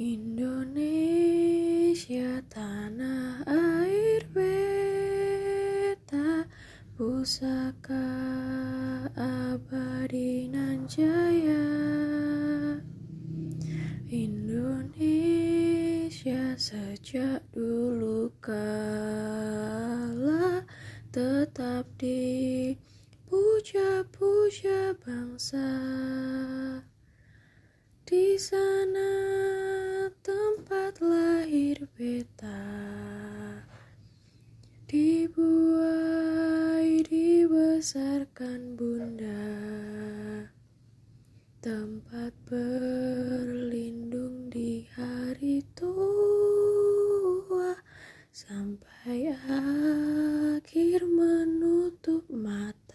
Indonesia tanah air beta pusaka abadi nan jaya Indonesia sejak dulu kala tetap dipuja-puja bangsa. Di sana cerita. Dibuai dibesarkan bunda. Tempat berlindung di hari tua. Sampai akhir menutup mata.